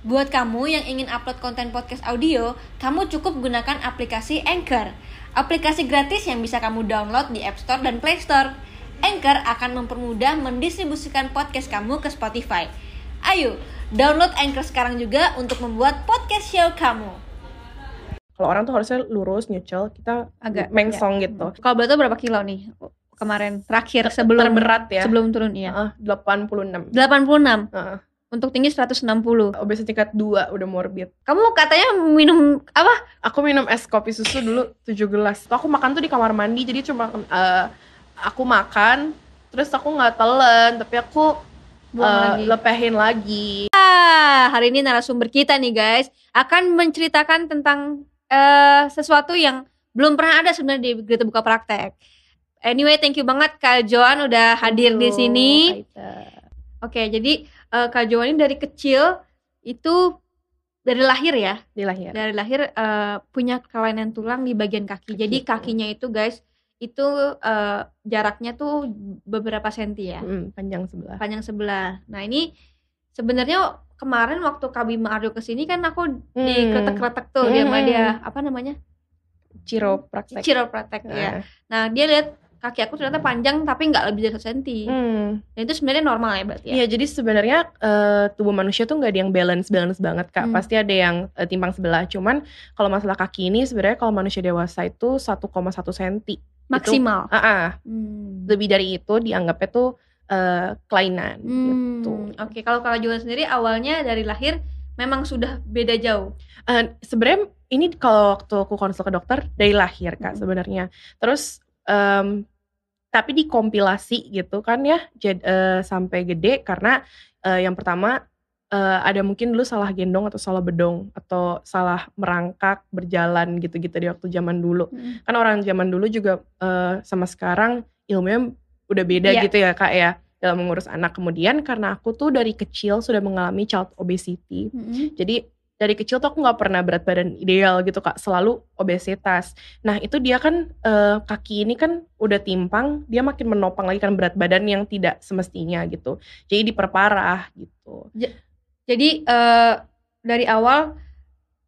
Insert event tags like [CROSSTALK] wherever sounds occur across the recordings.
Buat kamu yang ingin upload konten podcast audio, kamu cukup gunakan aplikasi Anchor. Aplikasi gratis yang bisa kamu download di App Store dan Play Store. Anchor akan mempermudah mendistribusikan podcast kamu ke Spotify. Ayo, download Anchor sekarang juga untuk membuat podcast show kamu. Kalau orang tuh harusnya lurus, nyucel, kita Agak, mengsong gitu. Kalau berat berapa kilo nih kemarin terakhir sebelum Terberat ya. sebelum turun iya. Heeh, 86. 86 Heeh. Untuk tinggi 160. Obesitas tingkat 2 udah morbid. Kamu katanya minum apa? Aku minum es kopi susu dulu 7 gelas. Tuh aku makan tuh di kamar mandi, jadi cuma eh, aku makan, terus aku nggak telan, tapi aku Buang eh, lagi. lepehin lagi. Ah, hari ini narasumber kita nih guys akan menceritakan tentang eh, sesuatu yang belum pernah ada sebenarnya di Gerita Buka Praktek. Anyway, thank you banget Kak Joan udah hadir di Aduh, sini. Oke, jadi eh, Kak Joan ini dari kecil itu dari lahir ya, Di lahir. dari lahir eh, punya kelainan tulang di bagian kaki. Jadi Kaki. kakinya itu guys itu eh, jaraknya tuh beberapa senti ya. Mm, panjang sebelah. panjang sebelah. Nah ini sebenarnya kemarin waktu Kak Bima Aryo ke sini kan aku Hmm. dikretek-kretek tuh dia sama Hmm. dia apa namanya Ciro praktek. chiropractic ya. Nah. Nah dia lihat kaki aku ternyata panjang tapi nggak lebih dari satu senti. Hmm. Dan itu sebenarnya normal ya berarti ya. Iya, jadi sebenarnya eh, tubuh manusia tuh nggak ada yang balance balance banget kak. Hmm. Pasti ada yang eh, timpang sebelah. Cuman kalau masalah kaki ini sebenarnya kalau manusia dewasa itu 1,1 cm. Maksimal. Ah, ah. Hmm. lebih dari itu dianggapnya tuh eh, kelainan Hmm, gitu. Oke kalau Kak Joan sendiri awalnya dari lahir memang sudah beda jauh. Eh, sebenarnya ini kalau waktu aku konsul ke dokter dari lahir kak Hmm. sebenarnya. Terus em, tapi dikompilasi gitu kan ya jad- eh, sampai gede karena eh, yang pertama eh, ada mungkin dulu salah gendong atau salah bedong atau salah merangkak berjalan gitu-gitu di waktu zaman dulu. Hmm. Kan orang zaman dulu juga eh, sama sekarang ilmunya udah beda Iya. gitu ya kak ya dalam mengurus anak. Kemudian karena aku tuh dari kecil sudah mengalami child obesity. Hmm. Jadi dari kecil tuh aku nggak pernah berat badan ideal gitu kak, selalu obesitas. Nah itu dia kan eh, kaki ini kan udah timpang, dia makin menopang lagi kan berat badan yang tidak semestinya gitu. Jadi diperparah gitu. Jadi eh, dari awal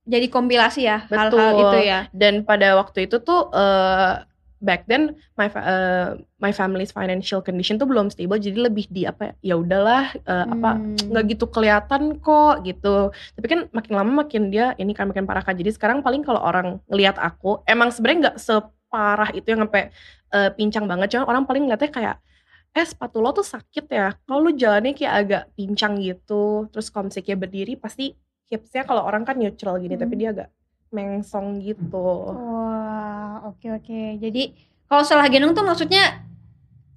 jadi kompilasi ya hal-hal itu ya. Dan pada waktu itu tuh eh, back then my eh, my family's financial condition tuh belum stable, jadi lebih di apa ya udahlah apa Hmm. nggak gitu kelihatan kok gitu. Tapi kan makin lama makin dia ini kan makin parah kan. Jadi sekarang paling kalau orang ngelihat aku, emang sebenarnya nggak separah itu yang sampai eh, pincang banget. Cuma orang paling ngeliatnya kayak eh sepatu lo tuh sakit ya. Kalau lu jalannya kayak agak pincang gitu. Terus kalau misalnya berdiri pasti hipsnya kalau orang kan neutral gini, Hmm. tapi dia agak mengsong gitu. Wah, oke oke. Jadi kalau salah gendong tuh maksudnya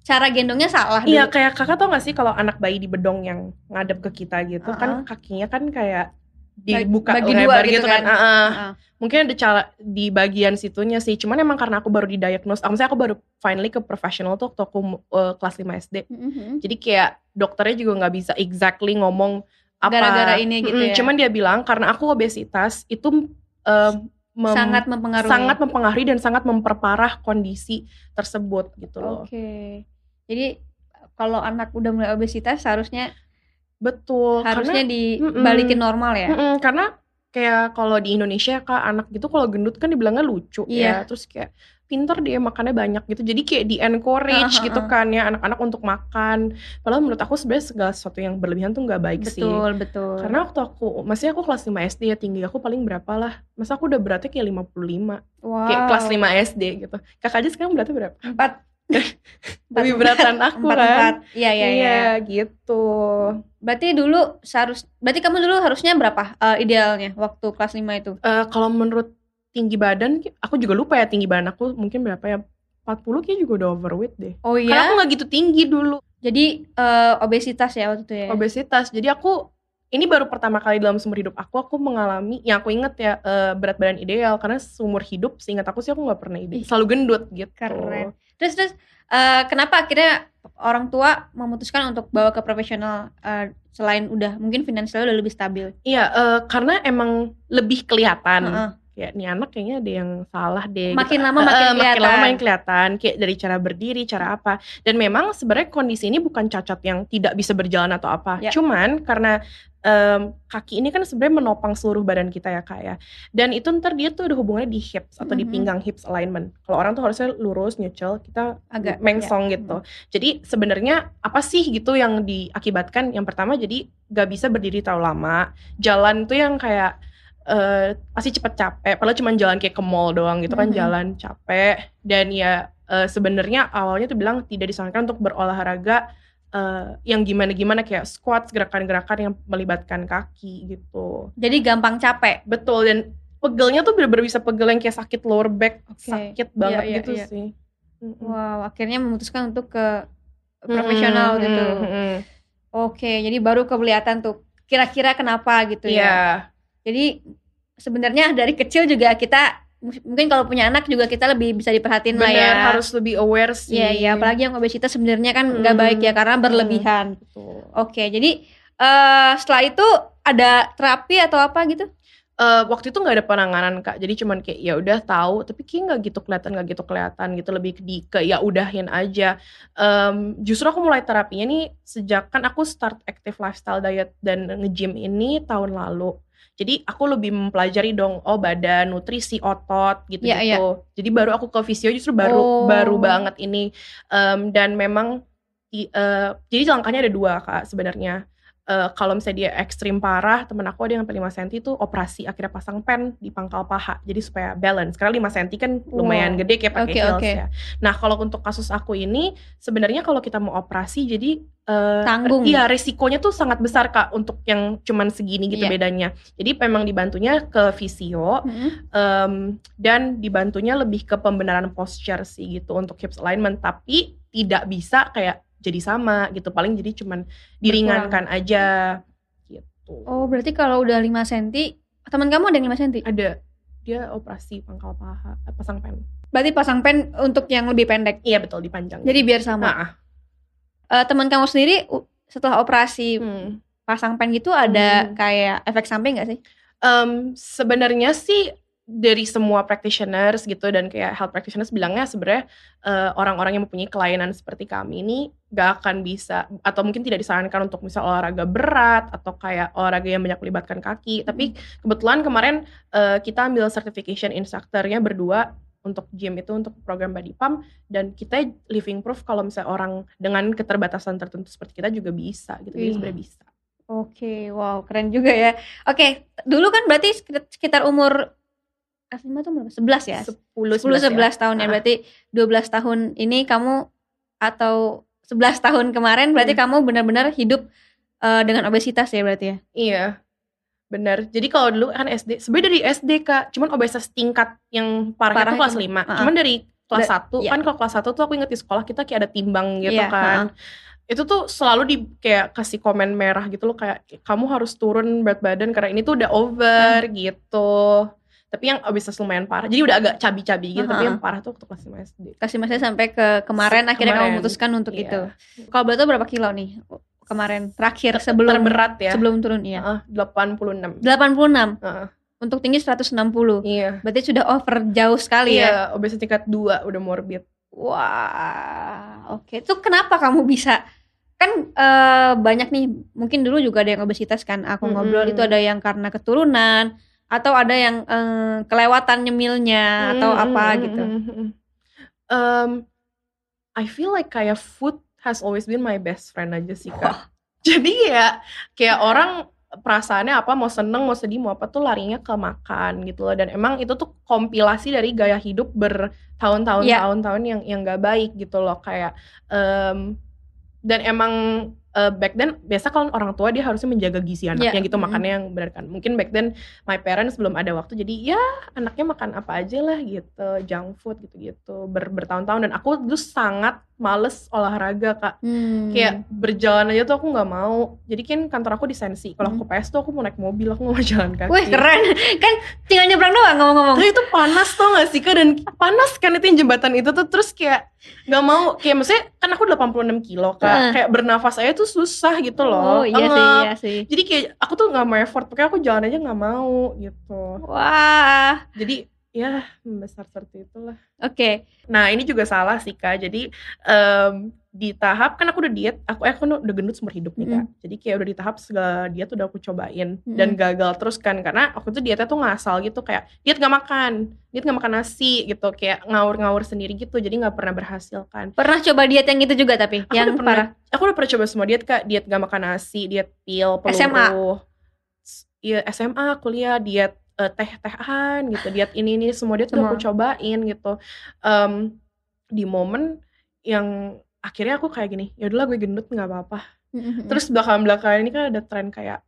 cara gendongnya salah Iya dulu. kayak kakak tau gak sih kalau anak bayi di bedong yang ngadep ke kita gitu kan kakinya kan kayak dibuka bagi lebar dua gitu gitu, kan. kan. Ah, ah. Heeh. mungkin ada cara di bagian situnya sih cuman emang karena aku baru didiagnose aku maksudnya aku baru finally ke profesional tuh waktu aku uh, kelas 5 SD Mhm. jadi kayak dokternya juga nggak bisa exactly ngomong apa Gara-gara ini gitu Mm-mm, ya. cuman dia bilang karena aku obesitas itu um, mem- sangat mempengaruhi. sangat mempengaruhi dan sangat memperparah kondisi tersebut gitu loh Oke. Jadi kalau anak udah mulai obesitas seharusnya betul harusnya karena dibalikin normal ya. Mm-mm, karena kayak kalau di Indonesia kak anak gitu kalau gendut kan dibilangnya lucu Iya. ya terus kayak pinter dia makannya banyak gitu. Jadi kayak di encourage Ah, ah, gitu kan ya anak-anak untuk makan. Padahal menurut aku sebenarnya segala sesuatu yang berlebihan tuh nggak baik sih. Betul, betul. karena waktu aku masih aku kelas 5 SD ya tinggi aku paling berapa lah. Masa aku udah beratnya kayak 55 wow. kayak kelas 5 SD gitu. Kakak aja sekarang beratnya berapa? Empat. [LAUGHS] Lebih beratan aku empat, kan. empat. Iya, iya, iya. gitu. Berarti dulu seharus berarti kamu dulu harusnya berapa eh, idealnya waktu kelas 5 itu? Eh, kalau menurut tinggi badan, aku juga lupa ya tinggi badan aku mungkin berapa ya? 40 kayak juga udah overweight deh. Oh Karena aku iya. nggak gitu tinggi dulu, Jadi eh, obesitas ya waktu itu ya. obesitas. Jadi aku ini baru pertama kali dalam seumur hidup aku aku mengalami yang aku inget ya eh, berat badan ideal karena seumur hidup seingat aku sih aku nggak pernah ide Ih, selalu gendut gitu. Keren. Terus terus eh, kenapa akhirnya orang tua memutuskan untuk bawa ke profesional eh, selain udah mungkin finansialnya udah lebih stabil? Iya, eh, karena emang lebih kelihatan. Heeh. Kayak nih anak kayaknya ada yang salah deh Makin gitu. lama makin Eh, makin lama kelihatan. makin kelihatan kayak dari cara berdiri cara apa dan memang sebenarnya kondisi ini bukan cacat yang tidak bisa berjalan atau apa Ya. cuman karena em, kaki ini kan sebenarnya menopang seluruh badan kita ya kak ya dan itu ntar dia tuh ada hubungannya di hips atau di Mhm. pinggang hips alignment kalau orang tuh harusnya lurus nyucul kita Agak, mengsong ya. gitu jadi sebenarnya apa sih gitu yang diakibatkan yang pertama jadi gak bisa berdiri terlalu lama jalan tuh yang kayak eh pasti cepet capek padahal cuma jalan kayak ke mall doang gitu kan Mhm. jalan capek dan ya eh, sebenarnya awalnya tuh bilang tidak disarankan untuk berolahraga eh, yang gimana-gimana kayak squat gerakan-gerakan yang melibatkan kaki gitu Jadi gampang capek. betul dan pegelnya tuh bener-bener bisa pegel yang kayak sakit lower back Oke. sakit banget Iya, iya, gitu iya. sih. Wow, akhirnya memutuskan untuk ke profesional Mm-mm, gitu. mm-mm. Oke, jadi baru kelihatan tuh kira-kira kenapa gitu Iya. ya. Jadi sebenarnya dari kecil juga kita mungkin kalau punya anak juga kita lebih bisa diperhatiin lah ya. Bener, harus lebih aware sih. Iya, iya, apalagi yang obesitas sebenarnya kan nggak Hmm. baik ya karena berlebihan. Betul. Oke, jadi eh setelah itu ada terapi atau apa gitu? Eh, waktu itu nggak ada penanganan kak, jadi cuman kayak ya udah tahu, tapi kayak nggak gitu kelihatan nggak gitu kelihatan gitu lebih ke di ke ya udahin aja. Em, justru aku mulai terapinya nih sejak kan aku start active lifestyle diet dan nge-gym ini tahun lalu. Jadi aku lebih mempelajari dong, oh badan, nutrisi, otot gitu-gitu. Iya, iya. Jadi baru aku ke fisio justru baru Oh. baru banget ini. Em, dan memang i- eh, jadi langkahnya ada dua kak sebenarnya. Eh, kalau misalnya dia ekstrim parah, temen aku ada yang sampai 5 cm tuh operasi akhirnya pasang pen di pangkal paha. Jadi supaya balance. Karena 5 cm kan lumayan Wow. gede kayak pakai Oke, heels oke. ya. Nah, kalau untuk kasus aku ini sebenarnya kalau kita mau operasi jadi eh, Tanggung. Iya, risikonya tuh sangat besar Kak untuk yang cuman segini gitu Iya. bedanya. Jadi memang dibantunya ke fisio Mm-mm. em, dan dibantunya lebih ke pembenaran posture sih gitu untuk hips alignment tapi tidak bisa kayak jadi sama gitu paling jadi cuman diringankan aja gitu Oh, berarti kalau udah 5 cm, teman kamu ada yang 5 cm? ada dia operasi pangkal paha eh, pasang pen Berarti pasang pen untuk yang lebih pendek. iya betul dipanjang Jadi biar sama. Nah, Eh, teman kamu sendiri setelah operasi hmm. pasang pen gitu ada Hmm. kayak efek samping gak sih? Em, sebenarnya sih dari semua practitioners gitu dan kayak health practitioners bilangnya sebenarnya eh, orang-orang yang mempunyai kelainan seperti kami ini gak akan bisa atau mungkin tidak disarankan untuk misal olahraga berat atau kayak olahraga yang banyak melibatkan kaki tapi kebetulan kemarin eh, kita ambil certification instructornya berdua untuk gym itu untuk program body pump dan kita living proof kalau misalnya orang dengan keterbatasan tertentu seperti kita juga bisa gitu jadi Wih. sebenarnya bisa Oke, wow, keren juga ya. Oke, dulu kan berarti sekitar umur F5 tuh berapa? 11 ya? 10 10 11 ya. tahun ya. Ah. Berarti 12 tahun ini kamu atau 11 tahun kemarin berarti Hmm. kamu benar-benar hidup eh, dengan obesitas ya berarti ya. Iya, benar. Jadi kalau dulu kan SD, sebenarnya dari SD kak, cuman obesitas tingkat yang parah, Parah itu kelas itu, 5. uh-uh. Cuman dari kelas Da- 1, iya. kan kalau kelas 1 tuh aku inget di sekolah kita kayak ada timbang gitu Iya, kan. Itu tuh selalu di kayak kasih komen merah gitu loh kayak kamu harus turun berat badan karena ini tuh udah over Hmm. gitu. Tapi yang obesitas lumayan parah. Jadi udah agak cabi-cabi gitu, tapi Uh-uh. yang parah tuh waktu kelas 5 SD. Kasih masanya sampai ke kemarin akhirnya kamu kemarin. memutuskan untuk Iya. itu. Kalau betul berapa kilo nih kemarin terakhir sebelum Terberat ya. sebelum turun iya. Heeh, 86. 86 Heeh. untuk tinggi 160. Iya. Berarti sudah over jauh sekali ya. Iya, obesitas tingkat 2 udah morbid. Wah, oke. Itu kenapa kamu bisa? Kan eh, banyak nih, mungkin dulu juga ada yang obesitas kan. Aku Mm-mm. ngobrol itu ada yang karena keturunan atau ada yang eh, kelewatan nyemilnya atau Mm, apa mm, gitu. mm. Um, I feel like kayak food has always been my best friend aja sih kak. [LAUGHS] Jadi ya kayak orang perasaannya apa mau seneng mau sedih mau apa tuh larinya ke makan gitu loh dan emang itu tuh kompilasi dari gaya hidup bertahun-tahun Iya. tahun-tahun yang yang gak baik gitu loh kayak em, dan emang eh, back then biasa kalau orang tua dia harusnya menjaga gizi anaknya Iya, gitu makannya yang benar kan. Mungkin back then my parents belum ada waktu jadi ya anaknya makan apa aja lah gitu junk food gitu-gitu ber bertahun-tahun. Dan aku tuh sangat males olahraga kak. Hmm. kayak berjalan aja tuh aku nggak mau. Jadi kan kantor aku di Sensi kalau aku PS tuh aku mau naik mobil aku mau [LAUGHS] jalan kaki. Wih keren, [LAUGHS] kan tinggal nyebrang doang ngomong-ngomong. Terus itu panas tuh gak sih kak? Dan panas kan itu yang jembatan itu tuh. Terus kayak nggak mau. Kayak maksudnya kan aku 86 kilo kak. Heeh. kayak bernafas aja tuh susah gitu loh. Oh iya sih, iya sih. jadi kayak aku tuh nggak mau effort. Pokoknya aku jalan aja nggak mau gitu. Wah, jadi ya membesar seperti itulah oke. nah ini juga salah sih kak jadi em, di tahap kan aku udah diet aku eh, aku udah gendut seumur hidup nih kak jadi kayak udah di tahap segala diet udah aku cobain dan Mm-mm. gagal terus kan karena aku tuh dietnya tuh ngasal gitu kayak diet gak makan diet gak makan nasi gitu kayak ngawur-ngawur sendiri gitu jadi nggak pernah berhasil kan Pernah coba diet yang itu juga tapi, aku yang udah pernah parah. aku udah pernah coba semua diet kak diet gak makan nasi diet pil peluru SMA? iya SMA kuliah diet eh, teh-tehan gitu diet ini ini semua diet udah Semua. aku cobain gitu. Em, di momen yang akhirnya aku kayak gini ya udahlah gue gendut nggak apa-apa. Terus belakang belakangan ini kan ada tren kayak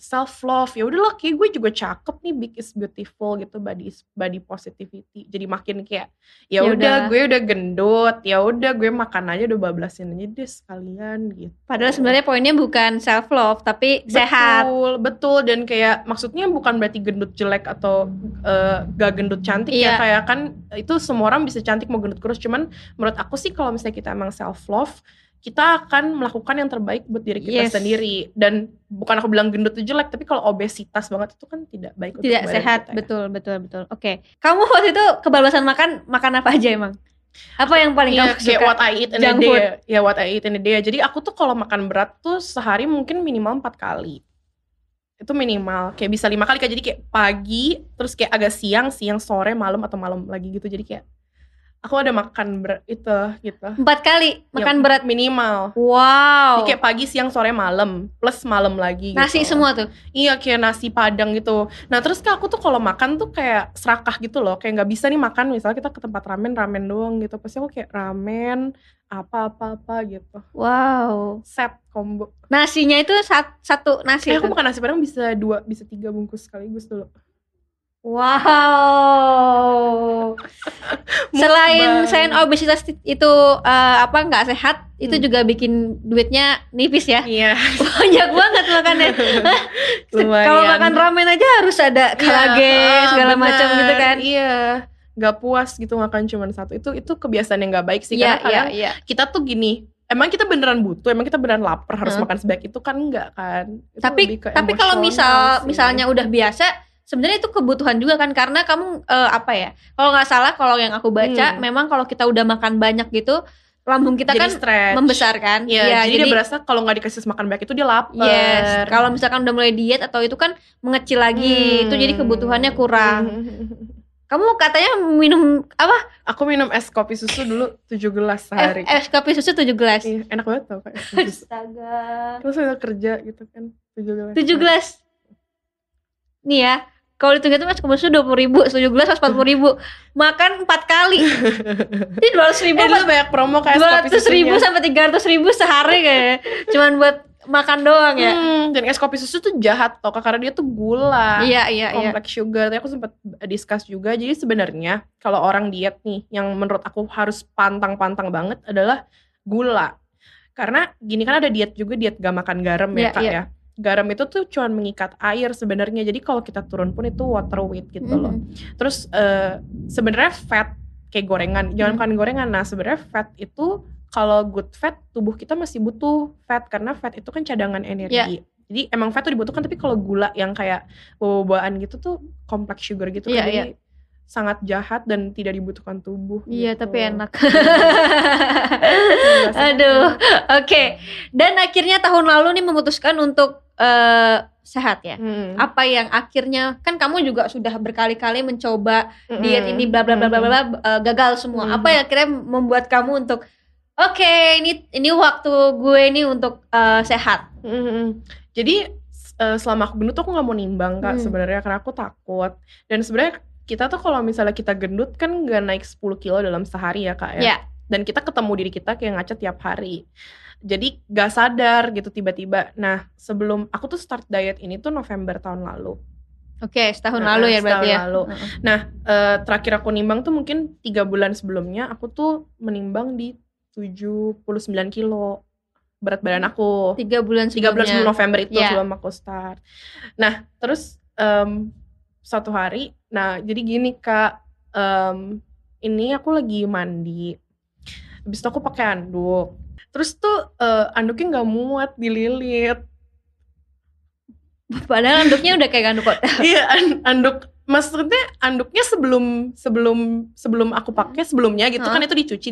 self love ya udahlah kayak gue juga cakep nih big is beautiful gitu body body positivity. Jadi makin kayak ya Ya udah gue udah gendut ya udah gue makan aja udah bablasin aja deh sekalian gitu. Padahal sebenarnya poinnya bukan self love tapi sehat. betul. Betul dan kayak maksudnya bukan berarti gendut jelek atau eh, gak gendut cantik Iya. ya kayak kan itu semua orang bisa cantik mau gendut kurus. Cuman menurut aku sih kalau misalnya kita emang self love kita akan melakukan yang terbaik buat diri kita Yes. sendiri dan bukan aku bilang gendut itu jelek tapi kalau obesitas banget itu kan tidak baik untuk Tidak badan sehat, kita ya. betul betul betul. Oke. Kamu waktu itu kebablasan makan makan apa aja emang? Apa yang paling Iya, kamu kayak suka? what I eat in a Junk day food. ya. What I eat in a day. Jadi aku tuh kalau makan berat tuh sehari mungkin minimal empat kali. Itu minimal. Kayak bisa lima kali kak. Jadi kayak pagi, terus kayak agak siang, siang, sore, malam atau malam lagi gitu. Jadi kayak aku ada makan berat itu gitu. Empat kali makan Ya, berat. minimal. Wow. Jadi kayak pagi, siang, sore, malam plus malam lagi. Nasi gitu. semua tuh. Iya kayak nasi padang gitu. Nah terus kak aku tuh kalau makan tuh kayak serakah gitu loh. Kayak nggak bisa nih makan misalnya kita ke tempat ramen ramen doang gitu. Pasti aku kayak ramen apa apa apa gitu. Wow. Set combo. Nasinya itu sat- satu nasi Eh aku makan nasi padang bisa dua bisa tiga bungkus sekaligus dulu. Wow. Selain selain obesitas itu eh, apa nggak sehat, itu Hmm. juga bikin duitnya nipis ya. Iya. [LAUGHS] Banyak banget makannya. Kalau makan ramen aja harus ada Iya, ah, segala macam gitu kan. Iya. Gak puas gitu makan cuma satu. Itu itu kebiasaan yang gak baik sih. Iya, Karena kadang iya. kita tuh gini. Emang kita beneran butuh, emang kita beneran lapar harus Heeh. makan sebaik itu kan enggak kan? Itu Tapi tapi kalau misal sih. misalnya udah biasa, sebenarnya itu kebutuhan juga kan karena kamu eh, apa ya? Kalau nggak salah kalau yang aku baca, Hmm. memang kalau kita udah makan banyak gitu, lambung kita jadi kan stretch. membesar kan. Iya, Iya, jadi, dia berasa kalau nggak dikasih makan baik itu dia lapar. Yes, kalau misalkan udah mulai diet atau itu kan mengecil lagi, itu jadi Hmm. kebutuhannya kurang. [LAUGHS] Kamu katanya minum apa? Aku minum es kopi susu dulu 7 gelas sehari. Es, es kopi susu 7 gelas. Iya, enak banget tau kayak. Astaga. Terus udah kerja gitu kan 7 gelas. 7 gelas. Nih ya, kalau dihitung itu mas kopi susu 20 ribu, 7 gelas mas 40 ribu. Makan 4 kali. [LAUGHS] Ini 200 ribu Eh, dulu banyak promo kayak es kopi 200 ribu sampai 300 ribu sehari kayaknya. Cuman buat makan doang ya. Hmm, dan es kopi susu tuh jahat Kak, karena dia tuh gula. Iya, iya, iya. Kompleks sugar. Tadi aku sempat discuss juga. Jadi sebenarnya kalau orang diet nih yang menurut aku harus pantang-pantang banget adalah gula. Karena gini kan ada diet juga diet gak makan garam ya Iya, Kak iya. ya. Garam itu tuh cuma mengikat air sebenarnya. Jadi kalau kita turun pun itu water weight gitu loh. Mhm. Terus eh, sebenarnya fat kayak gorengan, Hmm. jangan makan gorengan. Nah, sebenarnya fat itu kalau good fat tubuh kita masih butuh fat karena fat itu kan cadangan energi. Iya. Jadi emang fat tuh dibutuhkan tapi kalau gula yang kayak buah-buahan gitu tuh kompleks sugar gitu Iya, kan iya. jadi sangat jahat dan tidak dibutuhkan tubuh. Iya, gitu. tapi enak. [LAUGHS] Aduh, ya. oke. Dan akhirnya tahun lalu nih memutuskan untuk eh, sehat ya. Hmm. Apa yang akhirnya kan kamu juga sudah berkali-kali mencoba Mm-mm. diet ini bla bla bla bla bla eh, gagal semua. Hmm. Apa yang akhirnya membuat kamu untuk oke ini ini waktu gue ini untuk eh, sehat. Mm-mm. Jadi eh, selama aku gendut tuh aku nggak mau nimbang kak Hmm. sebenarnya karena aku takut. Dan sebenarnya kita tuh kalau misalnya kita gendut kan nggak naik 10 kilo dalam sehari ya kak ya. Ya. Dan kita ketemu diri kita kayak ngaca tiap hari. Jadi gak sadar gitu tiba-tiba. Nah sebelum aku tuh start diet ini tuh November tahun lalu. Oke, setahun Nah, lalu ya berarti setahun ya. lalu. Nah eh, terakhir aku nimbang tuh mungkin tiga bulan sebelumnya aku tuh menimbang di 79 kilo berat badan aku Tiga bulan tiga bulan sebelum sebelumnya. November itu Iya. sebelum aku start. Nah terus em, suatu hari, nah jadi gini kak, em, ini aku lagi mandi, habis itu aku pakai anduk, terus tuh eh, anduknya nggak muat dililit, Padahal anduknya udah kayak anduk kok. [LAUGHS] iya an- anduk, maksudnya anduknya sebelum sebelum sebelum aku pakai sebelumnya gitu kan Hah? itu dicuci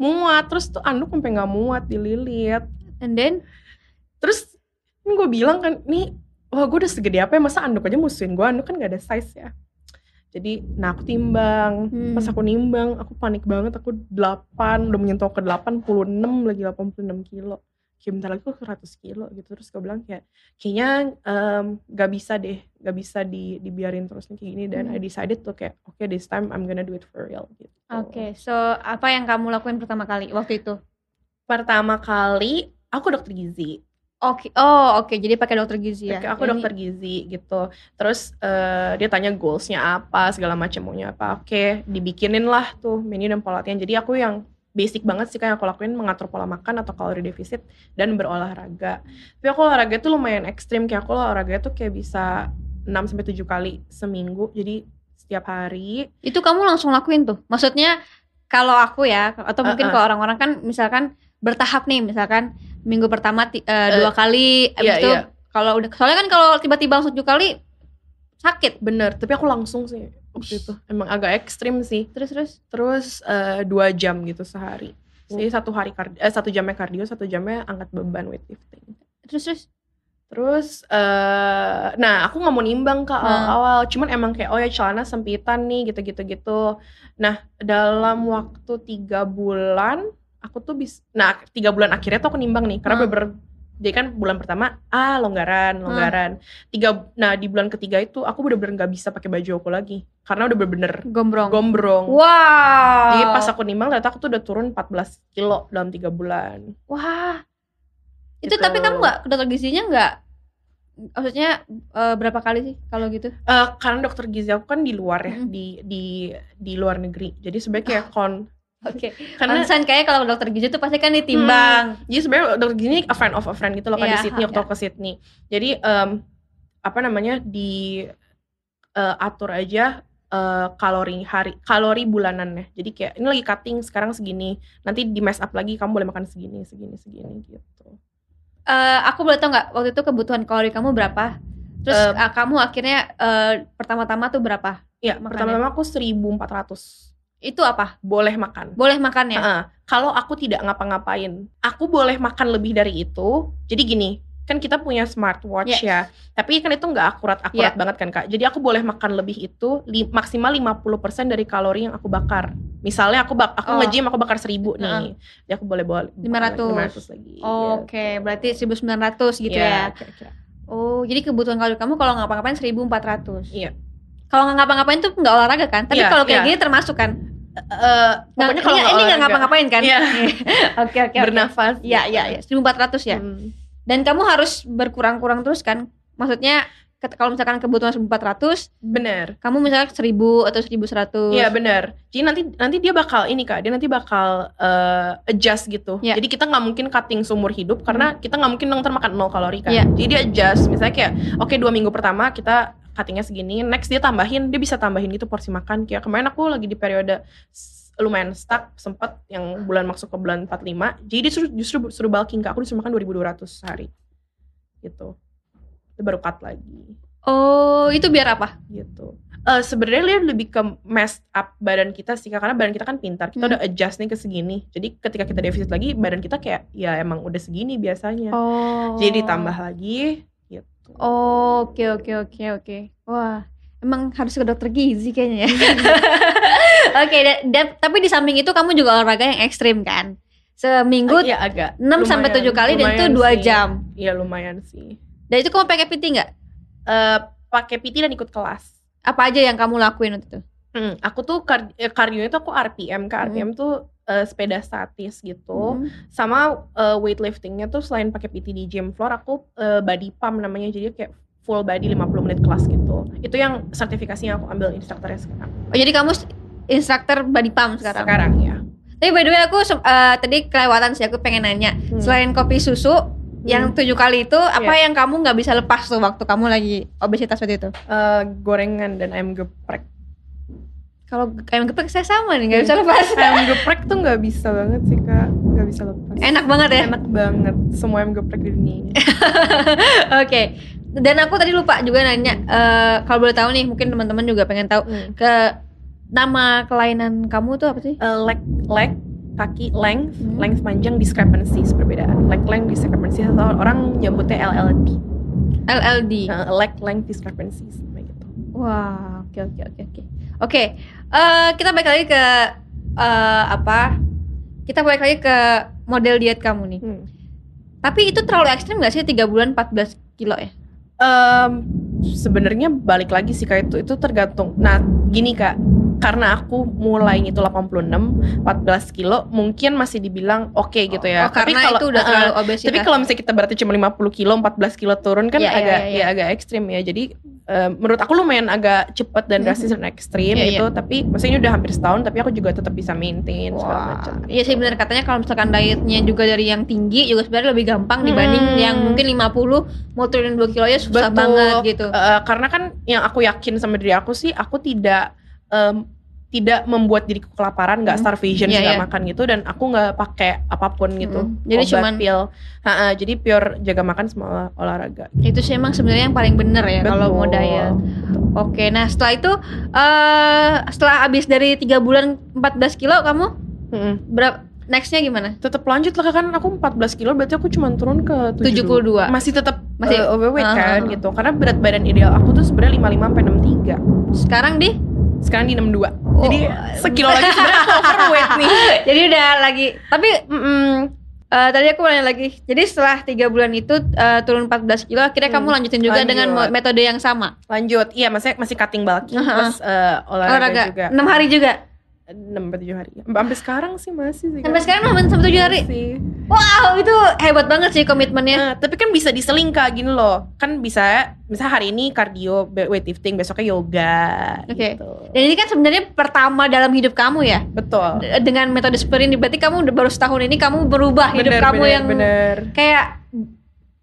muat, terus tuh anduk sampai nggak muat dililit. And then terus ini gue bilang kan nih wah gue udah segede apa ya masa anduk aja musuhin gue anduk kan gak ada size ya jadi nah aku timbang Hmm. pas aku nimbang aku panik banget. Aku 8 udah menyentuh ke 86 lagi 86 kilo. Kayak bentar lagi aku ke 100 kilo gitu. Terus gue bilang kayak kayaknya em, gak bisa deh gak bisa di, dibiarin terus nih kayak gini. Dan Hmm. I decided tuh kayak oke this time I'm gonna do it for real gitu. Oke, so apa yang kamu lakuin pertama kali waktu itu? pertama kali aku dokter gizi Oke, oh oke, jadi pakai dokter gizi ya. Oke, aku Jadi- dokter gizi gitu. Terus eh, dia tanya goalsnya apa, segala macam maunya apa. Oke, dibikinin lah tuh menu dan pola latihan. Jadi aku yang basic banget sih kayak aku lakuin mengatur pola makan atau kalori defisit dan berolahraga. Tapi aku olahraga tuh lumayan ekstrim kayak aku olahraga tuh kayak bisa 6 sampai 7 kali seminggu. Jadi setiap hari. Itu kamu langsung lakuin tuh. Maksudnya kalau aku ya atau mungkin Uh-uh. kalau orang-orang kan misalkan bertahap nih, misalkan minggu pertama eh, Eh, dua kali, habis iya, itu iya. kalau udah soalnya kan kalau tiba-tiba langsung tujuh kali sakit. Bener, tapi aku langsung sih waktu itu. Emang agak ekstrim sih. Terus terus Terus eh, dua jam gitu sehari. Jadi satu hari kardio, eh, satu jamnya kardio, satu jamnya angkat beban weightlifting. terus terus Terus, eh nah aku nggak mau nimbang ke Hmm. awal-awal, cuman emang kayak oh ya celana sempitan nih gitu-gitu gitu. Nah dalam waktu tiga bulan aku tuh bisa, nah tiga bulan akhirnya tuh aku nimbang nih karena Hmm. bener jadi kan bulan pertama ah longgaran longgaran tiga nah di bulan ketiga itu aku bener-bener nggak bisa pakai baju aku lagi karena udah bener-bener gombrong. gombrong. Wow. Jadi pas aku nimbang ternyata aku tuh udah turun 14 kilo dalam tiga bulan. Wah. Itu Gitu. tapi kamu nggak ke dokter gizinya nggak? Maksudnya eh, berapa kali sih kalau gitu? Eh, karena dokter gizi aku kan di luar ya, Mm. di di di luar negeri. Jadi sebenarnya kayak kon Oke. karena Pantesan kayak kalau dokter gizi tuh pasti kan ditimbang. jadi sebenarnya dokter gizi ini a friend of a friend gitu loh kan Iya, di Sydney waktu iya. aku ke Sydney. Jadi em, apa namanya di eh, atur aja eh, kalori hari kalori bulanannya. Jadi kayak ini lagi cutting sekarang segini, nanti di mess up lagi kamu boleh makan segini segini segini gitu. Eh, aku boleh tau nggak waktu itu kebutuhan kalori kamu berapa? Terus ah, kamu akhirnya eh, pertama-tama tuh berapa? Iya, pertama-tama aku 1400 Itu apa? boleh makan. Boleh makan ya? Heeh. Kalau aku tidak ngapa-ngapain, aku boleh makan lebih dari itu. Jadi gini, kan kita punya smartwatch ya, tapi kan itu nggak akurat-akurat Iya. banget kan kak. Jadi aku boleh makan lebih itu li- maksimal 50% dari kalori yang aku bakar. Misalnya aku bak aku Oh. nge-gym aku bakar 1000 nih, Heeh. jadi aku boleh bawa 500. 500 lagi. Oke, gitu. berarti 1900 gitu ya. Iya, kira-kira. Oh, jadi kebutuhan kalori kamu kalau ngapa-ngapain 1400. Iya. Kalau nggak ngapa-ngapain tuh nggak olahraga kan? Tapi Iya, kalau kayak iya. gini termasuk kan? Eh, Nah, pokoknya kalau ini nggak ini nggak ngapa-ngapain kan? Iya. [LAUGHS] Oke, oke, oke. bernafas. Iya, gitu. iya, iya. 1400 ya. Hmm. Dan kamu harus berkurang-kurang terus kan? Maksudnya kalau misalkan kebutuhan 1400, Bener. kamu misalnya 1000 atau 1100. Iya benar. Jadi nanti nanti dia bakal ini kak, dia nanti bakal eh, adjust gitu. Iya. Jadi kita nggak mungkin cutting seumur hidup karena kita nggak mungkin ntar makan nol kalori kan. Iya. Jadi dia adjust. Misalnya kayak oke dua minggu pertama kita cuttingnya segini, next dia tambahin, dia bisa tambahin gitu porsi makan. Kayak kemarin aku lagi di periode lumayan stuck sempet yang bulan masuk ke bulan 45 jadi dia suruh, justru suruh bulking kak aku disuruh makan 2200 sehari gitu Dia baru cut lagi Oh, itu biar apa? gitu. Eh sebenarnya dia lebih ke messed up badan kita sih karena badan kita kan pintar. Kita Hmm. udah adjust nih ke segini. Jadi ketika kita defisit lagi badan kita kayak ya emang udah segini biasanya. Oh. Jadi ditambah lagi. Oh, oke oke oke oke. Wah, emang harus ke dokter gizi kayaknya ya. [LAUGHS] oke, dan- tapi di samping itu kamu juga olahraga yang ekstrim kan? Seminggu Iya agak 6 sampai lumayan- 7 kali dan itu lumayan 2 sih. jam. Iya lumayan sih. Dan itu kamu pakai PT nggak? Eh pakai PT dan ikut kelas. Apa aja yang kamu lakuin waktu itu? Hmm, aku tuh kar eh, cardio itu aku RPM, Kak. RPM tuh eh, sepeda statis gitu. Hmm. sama uh, weightliftingnya tuh selain pakai PT di gym floor aku uh, body pump namanya jadi kayak full body 50 menit kelas gitu itu yang sertifikasinya aku ambil instrukturnya sekarang Oh, jadi kamu instruktur body pump sekarang. sekarang ya Tapi by the way aku eh, tadi kelewatan sih aku pengen nanya. Hmm. Selain kopi susu yang tujuh kali itu apa Iya. yang kamu nggak bisa lepas tuh waktu kamu lagi obesitas waktu itu? Eh, gorengan dan ayam geprek. Kalau ayam geprek saya sama nih nggak bisa [LAUGHS] lepas. ayam geprek tuh nggak bisa banget sih kak, nggak bisa lepas. Enak banget ya. Enak banget semua ayam geprek di dunia ini. [LAUGHS] Oke. Dan aku tadi lupa juga nanya eh, kalau boleh tahu nih mungkin teman-teman juga pengen tahu Hmm. ke nama kelainan kamu tuh apa sih? Eh, leg leg kaki length Hmm. length panjang discrepancies perbedaan leg length discrepancies atau orang nyebutnya LLD LLD. Eh, leg length discrepancies kayak gitu Wah, oke oke oke oke. Oke, eh, kita balik lagi ke eh, apa? Kita balik lagi ke model diet kamu nih. Hmm. Tapi itu terlalu ekstrim gak sih 3 bulan 14 kilo ya? Em, sebenarnya balik lagi sih kak itu itu tergantung nah gini kak karena aku mulai itu 86 14 kilo mungkin masih dibilang oke gitu ya Oh, itu udah eh, terlalu obesitas. Tapi kalau misalnya kita berarti cuma 50 kilo, 14 kilo turun kan Iya, iya, agak iya, iya. ya agak ekstrim ya. Jadi eh, menurut aku lumayan agak cepet dan Mhm. drastis dan ekstrim Iya, gitu. Tapi maksudnya udah hampir setahun, tapi aku juga tetap bisa maintain segala Wah, macam. iya sih benar katanya kalau misalkan dietnya juga dari yang tinggi juga sebenarnya lebih gampang dibanding Hmm. yang mungkin 50 mau turunin 2 kilo ya susah Betul. banget gitu. Eh, karena kan yang aku yakin sama diri aku sih, aku tidak em, tidak membuat diriku kelaparan, nggak Hmm. starvation, Iya, nggak iya. makan gitu, dan aku nggak pakai apa pun gitu. Mm. Jadi Obat, cuman- pil, Ha-ha, jadi pure jaga makan sama olah- olahraga. Itu sih emang sebenarnya yang paling bener ya kalau mau diet. Oke, nah setelah itu eh setelah abis dari tiga bulan 14 kilo kamu Mm-mm. berapa nextnya gimana? tetap lanjut lah kan aku 14 kilo berarti aku cuma turun ke 72. masih tetap Masih- masih overweight Ah, kan ah, ah. gitu karena berat badan ideal aku tuh sebenarnya 55 sampai 63 Sekarang di? Sekarang di 62 Oh. jadi sekilo lagi sebenarnya overweight nih [LAUGHS] Jadi udah lagi. Tapi mm, eh, tadi aku nanya lagi. Jadi setelah tiga bulan itu eh, turun 14 kilo, akhirnya Hmm, kamu lanjutin juga lanjut. dengan metode yang sama. lanjut iya masih masih cutting bulking Ah, ah. plus eh, olahraga, Olahraga. juga 6 hari juga. 6 sampai 7 hari sampai sekarang sih masih sih Sampai sekarang sampai sampai 7 hari. Masih. Wow, itu hebat banget sih komitmennya. Nah, tapi kan bisa diseling kak gini loh kan bisa misalnya hari ini cardio weightlifting besoknya yoga Oke. gitu. Dan ini kan sebenarnya pertama dalam hidup kamu ya. betul Dengan metode seperti ini berarti kamu udah baru setahun ini kamu berubah hidup Bener, kamu bener, yang bener kayak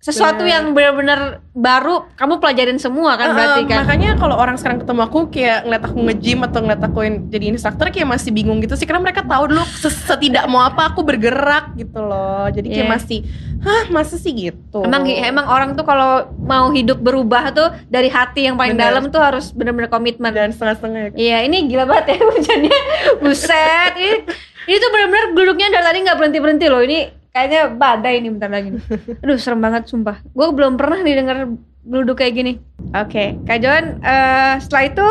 sesuatu Bener. yang benar-benar baru kamu pelajarin semua kan Eh, berarti kan. Makanya kalau orang sekarang ketemu aku kayak ngeliat aku nge-gym atau ngeliat aku yang jadi instruktur kayak masih bingung gitu sih karena mereka tahu dulu setidak mau apa aku bergerak gitu loh. Jadi kayak Iya. masih hah masa sih gitu. Emang emang orang tuh kalau mau hidup berubah tuh dari hati yang paling Bener. dalam tuh harus benar-benar komitmen. dan setengah-setengah ya. Kak. Iya, ini gila banget ya hujannya. [LAUGHS] Buset. Ini ini tuh benar-benar geluduknya dari tadi nggak berhenti-berhenti loh. Ini kayaknya badai nih bentar lagi nih. [LAUGHS] Aduh, serem banget sumpah. Gue belum pernah nih denger geluduk kayak gini. Oke, Kak Joan, eh, setelah itu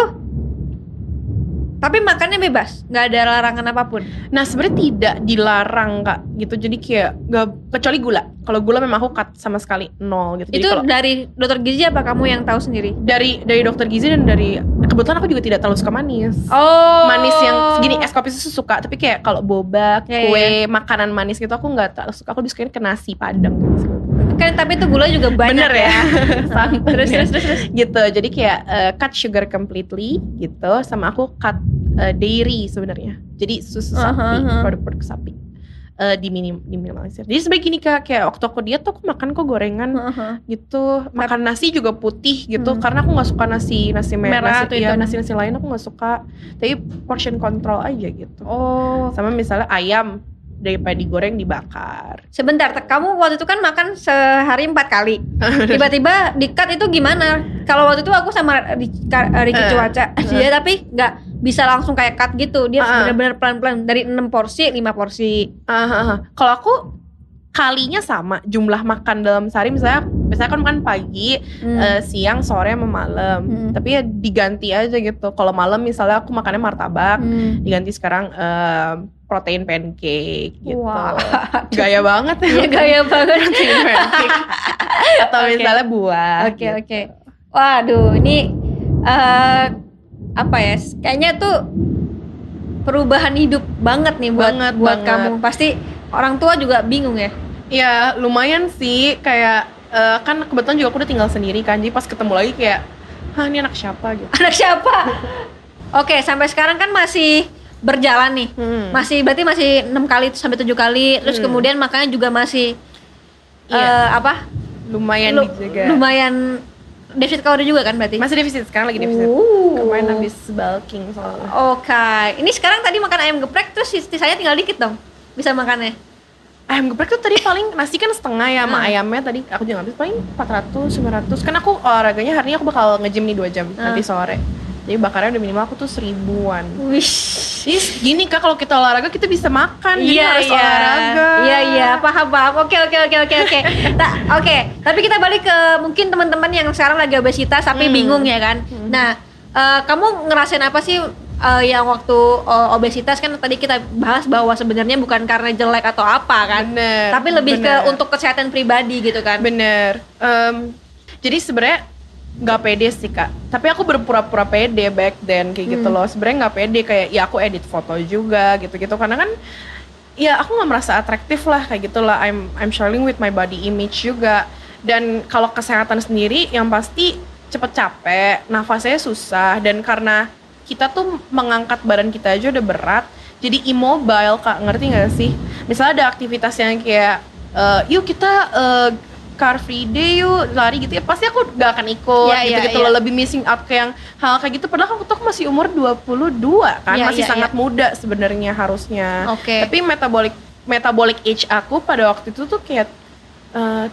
tapi makannya bebas, nggak ada larangan apa pun. Nah sebenarnya tidak dilarang kak gitu. Jadi kayak gak kecuali gula. Kalau gula memang aku cut sama sekali nol gitu. Jadi itu kalau dari dokter gizi apa kamu yang tahu sendiri? dari dari dokter gizi dan dari kebetulan aku juga tidak terlalu suka manis. Oh, manis yang segini es kopi susu suka tapi kayak kalau boba Ya, kue makanan manis gitu aku nggak terlalu suka aku lebih sukain ke nasi padang gitu. Kan tapi itu gula juga banyak bener ya, [LAUGHS] Santan terus, ya. terus terus terus. gitu jadi kayak eh, cut sugar completely gitu sama aku cut eh, dairy sebenarnya jadi susu Aha, sapi aha. produk-produk sapi eh, diminim diminimalisir jadi sebenarnya gini kak kayak waktu aku diet tuh aku makan kok gorengan Heeh. gitu makan nasi juga putih gitu Hmm. karena aku nggak suka nasi nasi merah, Merah nasi, ya, itu. nasi nasi lain aku nggak suka tapi portion control aja gitu Oh, sama misalnya ayam daripada digoreng dibakar sebentar. Kamu waktu itu kan makan sehari empat kali. [LAUGHS] Tiba-tiba di cut itu gimana? Kalau waktu itu aku sama Ricky, Ricky Eh, Cuaca, dia [LAUGHS] tapi nggak bisa langsung kayak cut gitu. Dia Ah, ah. benar-benar pelan-pelan dari 6 porsi, 5 porsi. Ah, ah, ah. kalau aku kalinya sama jumlah makan dalam sehari misalnya misalnya kan makan pagi Hmm. eh, siang sore sama malam Hmm. tapi ya diganti aja gitu kalau malam misalnya aku makannya martabak Hmm. diganti sekarang eh, protein pancake gitu Wah. [LAUGHS] gaya banget ya Iya gaya [LAUGHS] banget. protein pancake atau Oke. misalnya buah Oke gitu. oke. Waduh, ini eh apa ya? Kayaknya tuh perubahan hidup banget nih buat Banget, buat banget. kamu. Pasti orang tua juga bingung ya. Ya lumayan sih kayak eh, kan kebetulan juga aku udah tinggal sendiri kan jadi pas ketemu lagi kayak Hah ini anak siapa gitu Anak siapa? Oke, sampai sekarang kan masih berjalan nih. Hmm. Masih berarti masih enam kali sampai tujuh kali. Terus Hmm. kemudian makannya juga masih Iya. eh, apa? lumayan lu- dijaga Lumayan defisit kalori juga kan berarti? masih defisit sekarang lagi defisit Uh. kemarin habis bulking soalnya Oke. Ini sekarang tadi makan ayam geprek terus sisanya tinggal dikit dong. Bisa makannya. ayam geprek tuh tadi paling nasi kan setengah ya sama Hmm. ayamnya tadi aku juga habis paling 400 500 kan aku olahraganya hari ini aku bakal nge-gym nih 2 jam nanti Hmm. sore jadi bakarnya udah minimal aku tuh seribuan Wish. jadi gini kak kalau kita olahraga kita bisa makan jadi Iya harus iya. olahraga Iya iya, paham paham. Oke oke oke oke oke. [LAUGHS] Ta- Oke, tapi kita balik ke mungkin teman-teman yang sekarang lagi obesitas tapi Hmm. bingung ya kan. Nah, eh, kamu ngerasain apa sih eh, yang waktu eh, obesitas kan tadi kita bahas bahwa sebenarnya bukan karena jelek atau apa kan. bener Tapi lebih bener. ke untuk kesehatan pribadi gitu kan. Bener. Em, jadi sebenarnya nggak pede sih kak. Tapi aku berpura-pura pede back then kayak gitu Hmm. loh. Sebenarnya nggak pede kayak ya aku edit foto juga gitu-gitu karena kan ya aku nggak merasa atraktif lah kayak gitulah. I'm I'm struggling with my body image juga. Dan kalau kesehatan sendiri yang pasti cepet capek, nafasnya susah dan karena kita tuh mengangkat badan kita aja udah berat, jadi immobile kak ngerti nggak sih? Misalnya ada aktivitas yang kayak eh, yuk kita eh, car free day yuk lari gitu ya pasti aku gak akan ikut Iya, gitu iya, gitu iya. loh lebih missing out kayak yang hal kayak gitu padahal aku tuh masih umur 22 kan Iya, masih iya, sangat muda sebenarnya harusnya Oke. tapi metabolic metabolic age aku pada waktu itu tuh kayak eh,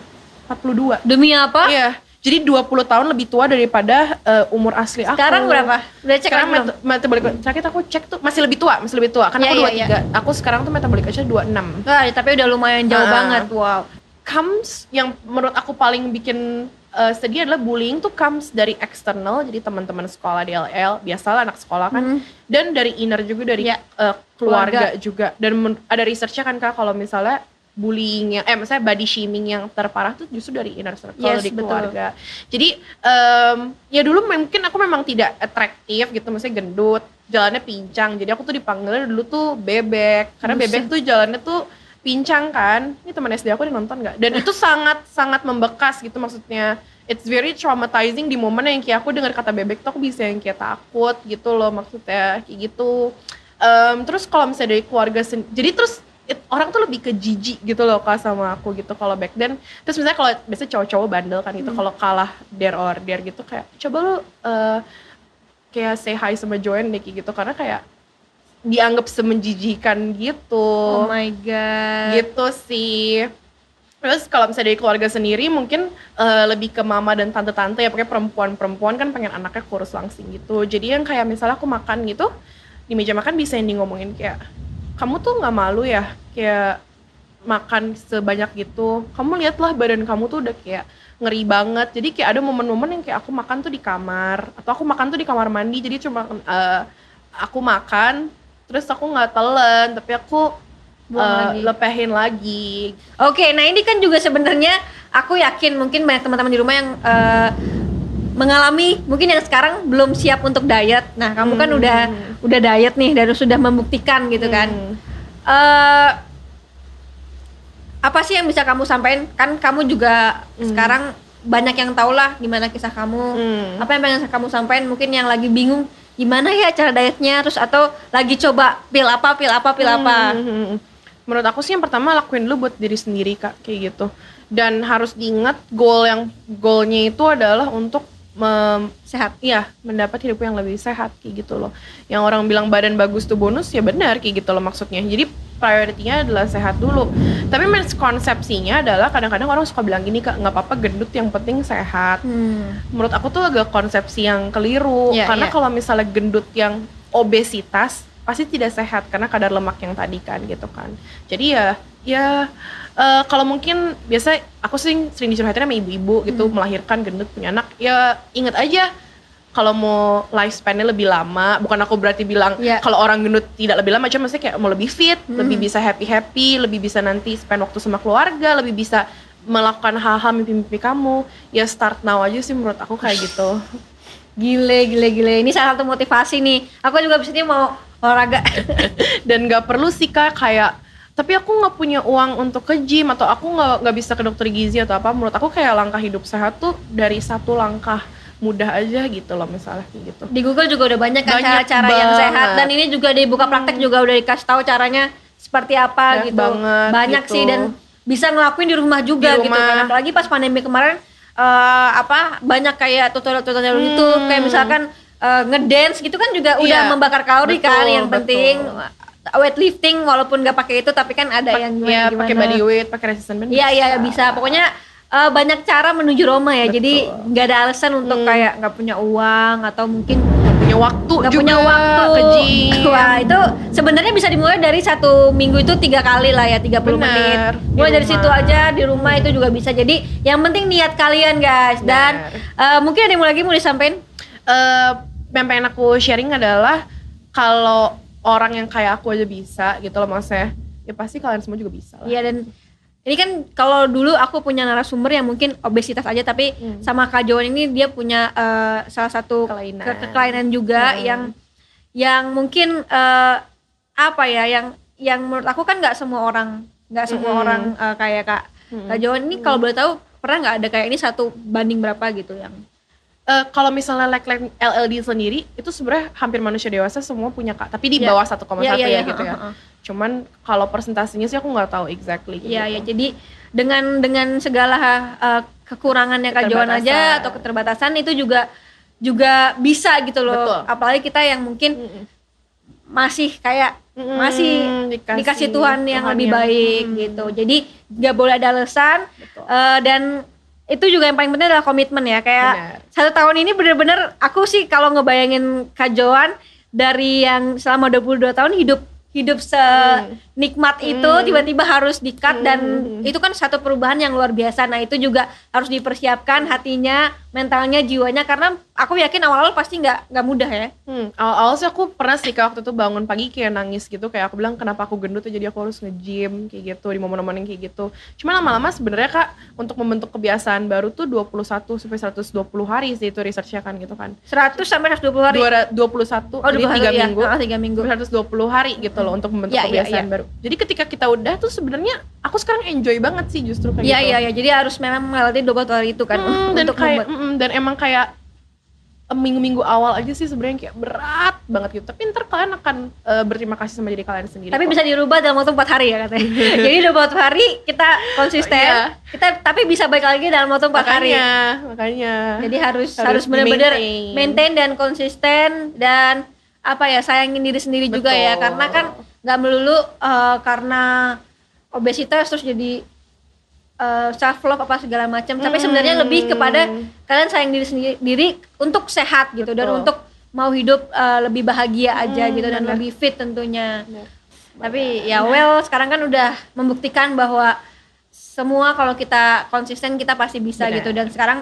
42 Demi apa? iya jadi 20 tahun lebih tua daripada eh, umur asli aku Sekarang berapa? Udah cek sekarang met- metabolic terakhir aku cek tuh masih lebih tua masih lebih tua kan Iya, aku iya, 23 aku sekarang tuh metabolic age 26 Wah, tapi udah lumayan jauh Ah. banget. Wow. Comes yang menurut aku paling bikin uh, sedih adalah bullying tuh comes dari eksternal jadi teman-teman sekolah di LL biasalah anak sekolah kan Hmm. dan dari inner juga dari Ya. uh, keluarga, Keluarga. juga dan ada researchnya kan kak kalau misalnya bullying yang eh misalnya body shaming yang terparah tuh justru dari inner circle Yes, dari betul. keluarga jadi em, ya dulu mungkin aku memang tidak atraktif gitu maksudnya gendut jalannya pincang jadi aku tuh dipanggilnya dulu tuh bebek karena Buset. bebek tuh jalannya tuh pincang kan? Ini teman SD aku dia nonton nggak? Dan itu sangat sangat membekas gitu maksudnya. It's very traumatizing di momen yang kayak aku dengar kata bebek tuh aku bisa yang kayak takut gitu loh maksudnya kayak gitu. Em, terus kalau misalnya dari keluarga sen- jadi terus it- orang tuh lebih ke jijik gitu loh kak sama aku gitu kalau back then. Terus misalnya kalau biasanya cowok-cowok bandel kan gitu kalau kalah dare or dare gitu kayak coba lu eh, kayak say hi sama Joanne deh kayak gitu. Karena kayak dianggap semenjijikan gitu. Oh my god. gitu sih. Terus kalau misalnya dari keluarga sendiri mungkin eh, lebih ke mama dan tante-tante ya pokoknya perempuan-perempuan kan pengen anaknya kurus langsing gitu. Jadi yang kayak misalnya aku makan gitu di meja makan bisa yang di ngomongin kayak kamu tuh nggak malu ya kayak makan sebanyak gitu? Kamu lihatlah badan kamu tuh udah kayak ngeri banget. Jadi kayak ada momen-momen yang kayak aku makan tuh di kamar atau aku makan tuh di kamar mandi jadi cuma eh, aku makan terus aku nggak telan tapi aku Buang eh, lagi. lepehin lagi Oke, nah ini kan juga sebenarnya aku yakin mungkin banyak teman-teman di rumah yang eh, mengalami mungkin yang sekarang belum siap untuk diet. Nah, kamu kan Hmm. udah udah diet nih dan sudah membuktikan gitu kan. Hmm. eh apa sih yang bisa kamu sampaikan? Kan kamu juga Hmm. sekarang banyak yang tahu lah gimana kisah kamu. Hmm. Apa yang pengen kamu sampaikan? Mungkin yang lagi bingung gimana ya cara dietnya, terus atau lagi coba pil apa, pil apa, pil apa. Hmm, hmm, hmm. Menurut aku sih yang pertama lakuin dulu buat diri sendiri kak kayak gitu. Dan harus diingat goal yang goalnya itu adalah untuk Sehat. Iya, mendapat hidup yang lebih sehat kayak gitu loh. Yang orang bilang badan bagus tuh bonus ya benar kayak gitu loh maksudnya. Jadi prioritinya adalah sehat dulu. Tapi miskonsepsinya adalah kadang-kadang orang suka bilang gini kak nggak apa-apa gendut yang penting sehat. Hmm. Menurut aku tuh agak konsepsi yang keliru Iya, karena iya. kalau misalnya gendut yang obesitas pasti tidak sehat karena kadar lemak yang tadi kan gitu kan. Jadi ya ya eh, kalau mungkin biasa aku sering sering dicurhatin sama ibu-ibu gitu Hmm. melahirkan gendut punya anak ya inget aja kalau mau lifespan-nya lebih lama bukan aku berarti bilang Iya. kalau orang gendut tidak lebih lama cuma maksudnya kayak mau lebih fit Hmm. lebih bisa happy happy lebih bisa nanti spend waktu sama keluarga lebih bisa melakukan hal-hal mimpi-mimpi kamu ya start now aja sih menurut aku kayak gitu Gile, gile, gile. Ini salah satu motivasi nih. Aku juga ini mau olahraga. [LAUGHS] dan nggak perlu sih kak kayak tapi aku nggak punya uang untuk ke gym atau aku nggak nggak bisa ke dokter gizi atau apa menurut aku kayak langkah hidup sehat tuh dari satu langkah mudah aja gitu loh misalnya kayak gitu Di Google juga udah banyak kan cara-cara yang sehat dan ini juga di buka praktek juga udah dikasih tahu caranya seperti apa Banyak gitu. banget banyak gitu. sih dan bisa ngelakuin di rumah juga Di gitu rumah. kan. Apalagi pas pandemi kemarin eh, apa banyak kayak tutorial-tutorial Hmm. gitu kayak misalkan eh, ngedance gitu kan juga udah Iya. membakar kalori kan Betul, yang penting weightlifting walaupun nggak pakai itu tapi kan ada yang gimana ya gimana. pakai body weight pakai resistance band Iya iya bisa. Pokoknya eh, banyak cara menuju Roma ya. Jadi Betul. nggak ada alasan untuk Hmm. kayak nggak punya uang atau mungkin punya waktu nggak juga punya waktu. ke gym Wah itu sebenarnya bisa dimulai dari satu minggu itu tiga kali lah ya 30 Bener, menit. Mulai dari rumah. situ aja di rumah itu juga bisa. Jadi yang penting niat kalian guys. Dan eh, mungkin ada yang mau lagi mau disampaikan? eh yang pengen aku sharing adalah kalau orang yang kayak aku aja bisa gitu loh maksudnya ya pasti kalian semua juga bisa lah. Iya dan ini kan kalau dulu aku punya narasumber yang mungkin obesitas aja tapi Hmm. sama Kak Joan ini dia punya eh, salah satu Kelainan. ke- kelainan juga Hmm. yang yang mungkin eh, apa ya yang yang menurut aku kan nggak semua orang nggak semua Hmm. orang eh, kayak Kak Hmm. Kak Joan ini kalau boleh tahu pernah nggak ada kayak ini satu banding berapa gitu yang Eh, kalau misalnya like, like LLD sendiri itu sebenarnya hampir manusia dewasa semua punya kak tapi di Iya. bawah 1,1 Iya, iya, ya iya, gitu ya heeh, heeh. cuman kalau persentasenya sih aku nggak tahu exactly Iya ya gitu. jadi dengan dengan segala uh, kekurangannya Kak Joan aja atau keterbatasan itu juga juga bisa gitu loh. Betul. Apalagi kita yang mungkin Mm-mm. masih kayak Mm-mm, masih dikasih, Tuhan yang lebih baik mm, gitu. Jadi nggak boleh ada alasan betul. uh, dan itu juga yang paling penting adalah komitmen ya. Kayak Benar. satu tahun ini bener-bener aku sih kalau ngebayangin Kak Joan dari yang selama 22 tahun hidup hidup senikmat itu Hmm. tiba-tiba harus di-cut dan Hmm. itu kan satu perubahan yang luar biasa. Nah, itu juga harus dipersiapkan hatinya, mentalnya, jiwanya karena aku yakin awal-awal pasti nggak nggak mudah ya. Hmm, awal-awal sih aku pernah sih kayak waktu itu bangun pagi kayak nangis gitu kayak aku bilang kenapa aku gendut ya jadi aku harus nge-gym kayak gitu di momen-momen yang kayak gitu. Cuma lama-lama sebenarnya Kak untuk membentuk kebiasaan baru tuh 21 sampai 120 hari sih itu researchnya kan gitu kan. 100 sampai 120 hari. Dua- 21 oh, jadi 3 ya. minggu. Ah, tiga minggu. 120 hari gitu loh untuk membentuk Ya, ya, kebiasaan ya. baru. Jadi ketika kita udah tuh sebenarnya aku sekarang enjoy banget sih justru kayak Iya, gitu. iya, iya. Jadi harus memang melewati 20 hari itu kan Hmm, dan untuk kayak mm, dan emang kayak minggu-minggu awal aja sih sebenarnya kayak berat banget gitu. Tapi ntar kalian akan eh, berterima kasih sama diri kalian sendiri. tapi kok. bisa dirubah dalam waktu 4 hari ya katanya. [LAUGHS] Jadi 24 hari kita konsisten. Iya. Kita tapi bisa balik lagi dalam waktu 4 hari. makanya, makanya. Jadi harus harus, Harus benar-benar di-maintain. maintain dan konsisten dan apa ya sayangin diri sendiri juga ya Betul. karena kan nggak melulu eh, karena obesitas terus jadi self love apa segala macam tapi Hmm. sebenarnya lebih kepada kalian sayang diri sendiri diri untuk sehat gitu dan Betul. untuk mau hidup eh, lebih bahagia aja Hmm, gitu dan benar. lebih fit tentunya Benar. tapi ya well sekarang kan udah membuktikan bahwa semua kalau kita konsisten kita pasti bisa Benar. gitu dan sekarang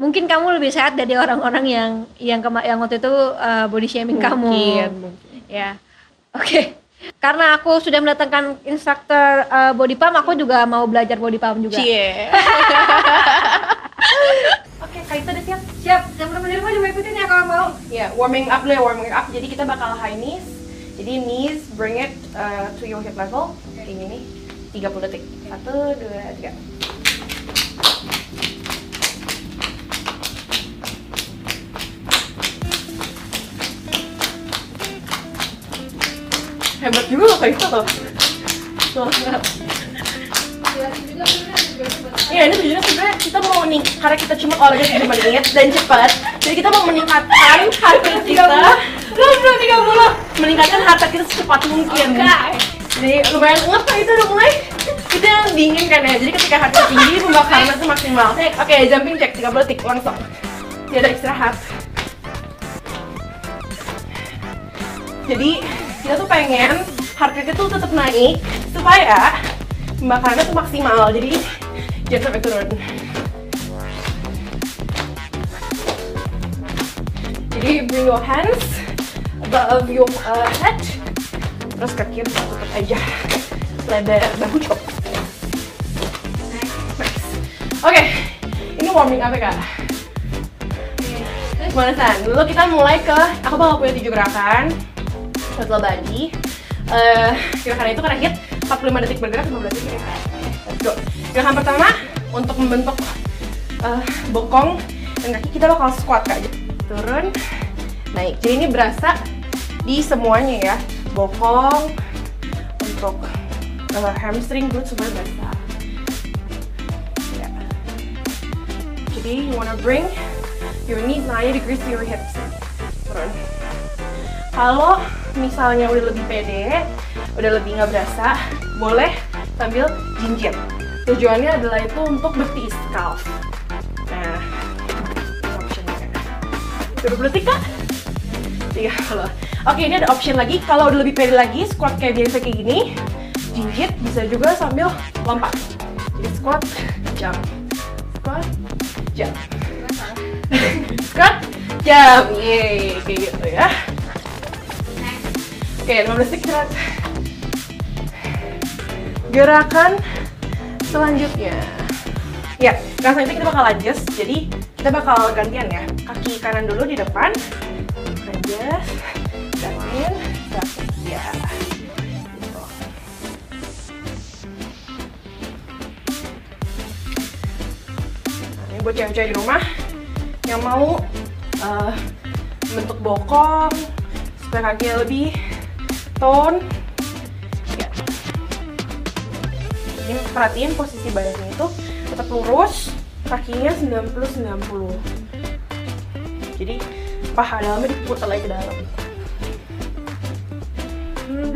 mungkin kamu lebih sehat dari orang-orang yang yang kema- yang waktu itu uh, body shaming kamu Mungkin, mungkin. ya oke karena aku sudah mendatangkan instruktur uh, body pump aku juga mau belajar body pump juga Cie. [LAUGHS] Oke, Kak Ita udah siap? siap teman-teman di rumah juga ikutin ya kalau mau Ya, warming up dulu ya, warming up. Jadi kita bakal high knees. Jadi knees, bring it uh, to your hip level. Kayak gini, 30 detik. Satu, dua, tiga. Hebat juga loh Kak Ita tuh. Semangat. Iya ini tujuannya sebenarnya kita mau nih karena kita cuma olahraga tujuh menit dan cepat. Jadi kita mau meningkatkan rate kita. Belum belum tiga puluh. Meningkatkan rate kita secepat mungkin. Jadi lumayan ngep kan itu udah mulai. Itu yang diinginkan ya. Jadi ketika rate tinggi pembakaran itu maksimal. Oke. Jumping check. 30 detik langsung. Tidak ada istirahat. Jadi kita tuh pengen heart rate itu tetap naik supaya pembakarannya tuh maksimal. Jadi jangan sampai turun. Jadi bring your hands above your uh, head. Terus kaki tutup aja. Lebar bahu cukup. Oke ini warming up ya kak Gimana San? Dulu kita mulai ke, aku bakal punya tujuh gerakan Total body Eh, Gerakan itu karena hit 45 detik bergerak, 15 detik reset Let's go. Gerakan pertama, untuk membentuk eh, bokong dan kaki kita bakal squat kak. Turun naik. Jadi ini berasa di semuanya ya. Bokong untuk uh, hamstring glute semua berasa. Ya. jadi you wanna bring your knees 90 degrees to your hips. Turun kalau misalnya udah lebih pede udah lebih nggak berasa boleh sambil jinjit. Tujuannya adalah itu untuk bertiis calf. Nah optionnya. Turun detik kak tiga kalau oke ini ada option lagi. Kalau udah lebih pede lagi squat kayak biasa kayak gini jinjit bisa juga sambil lompat. Jadi squat jump. Squat jump. [LAUGHS] Squat jump. Yeay kayak gitu ya oke 15 detik istirahat gerakan selanjutnya. Ya gerakan selanjutnya kita bakal adjust. Jadi kita bakal gantian ya. Kaki kanan dulu di depan. Adjust. Gerakin ya. Nah, ini buat cewek-cewek di rumah yang mau uh, bentuk bokong supaya kakinya lebih tone ya. Ini perhatiin posisi badannya itu tetap lurus kakinya 90-90 jadi paha dalamnya diputar lagi ke dalam.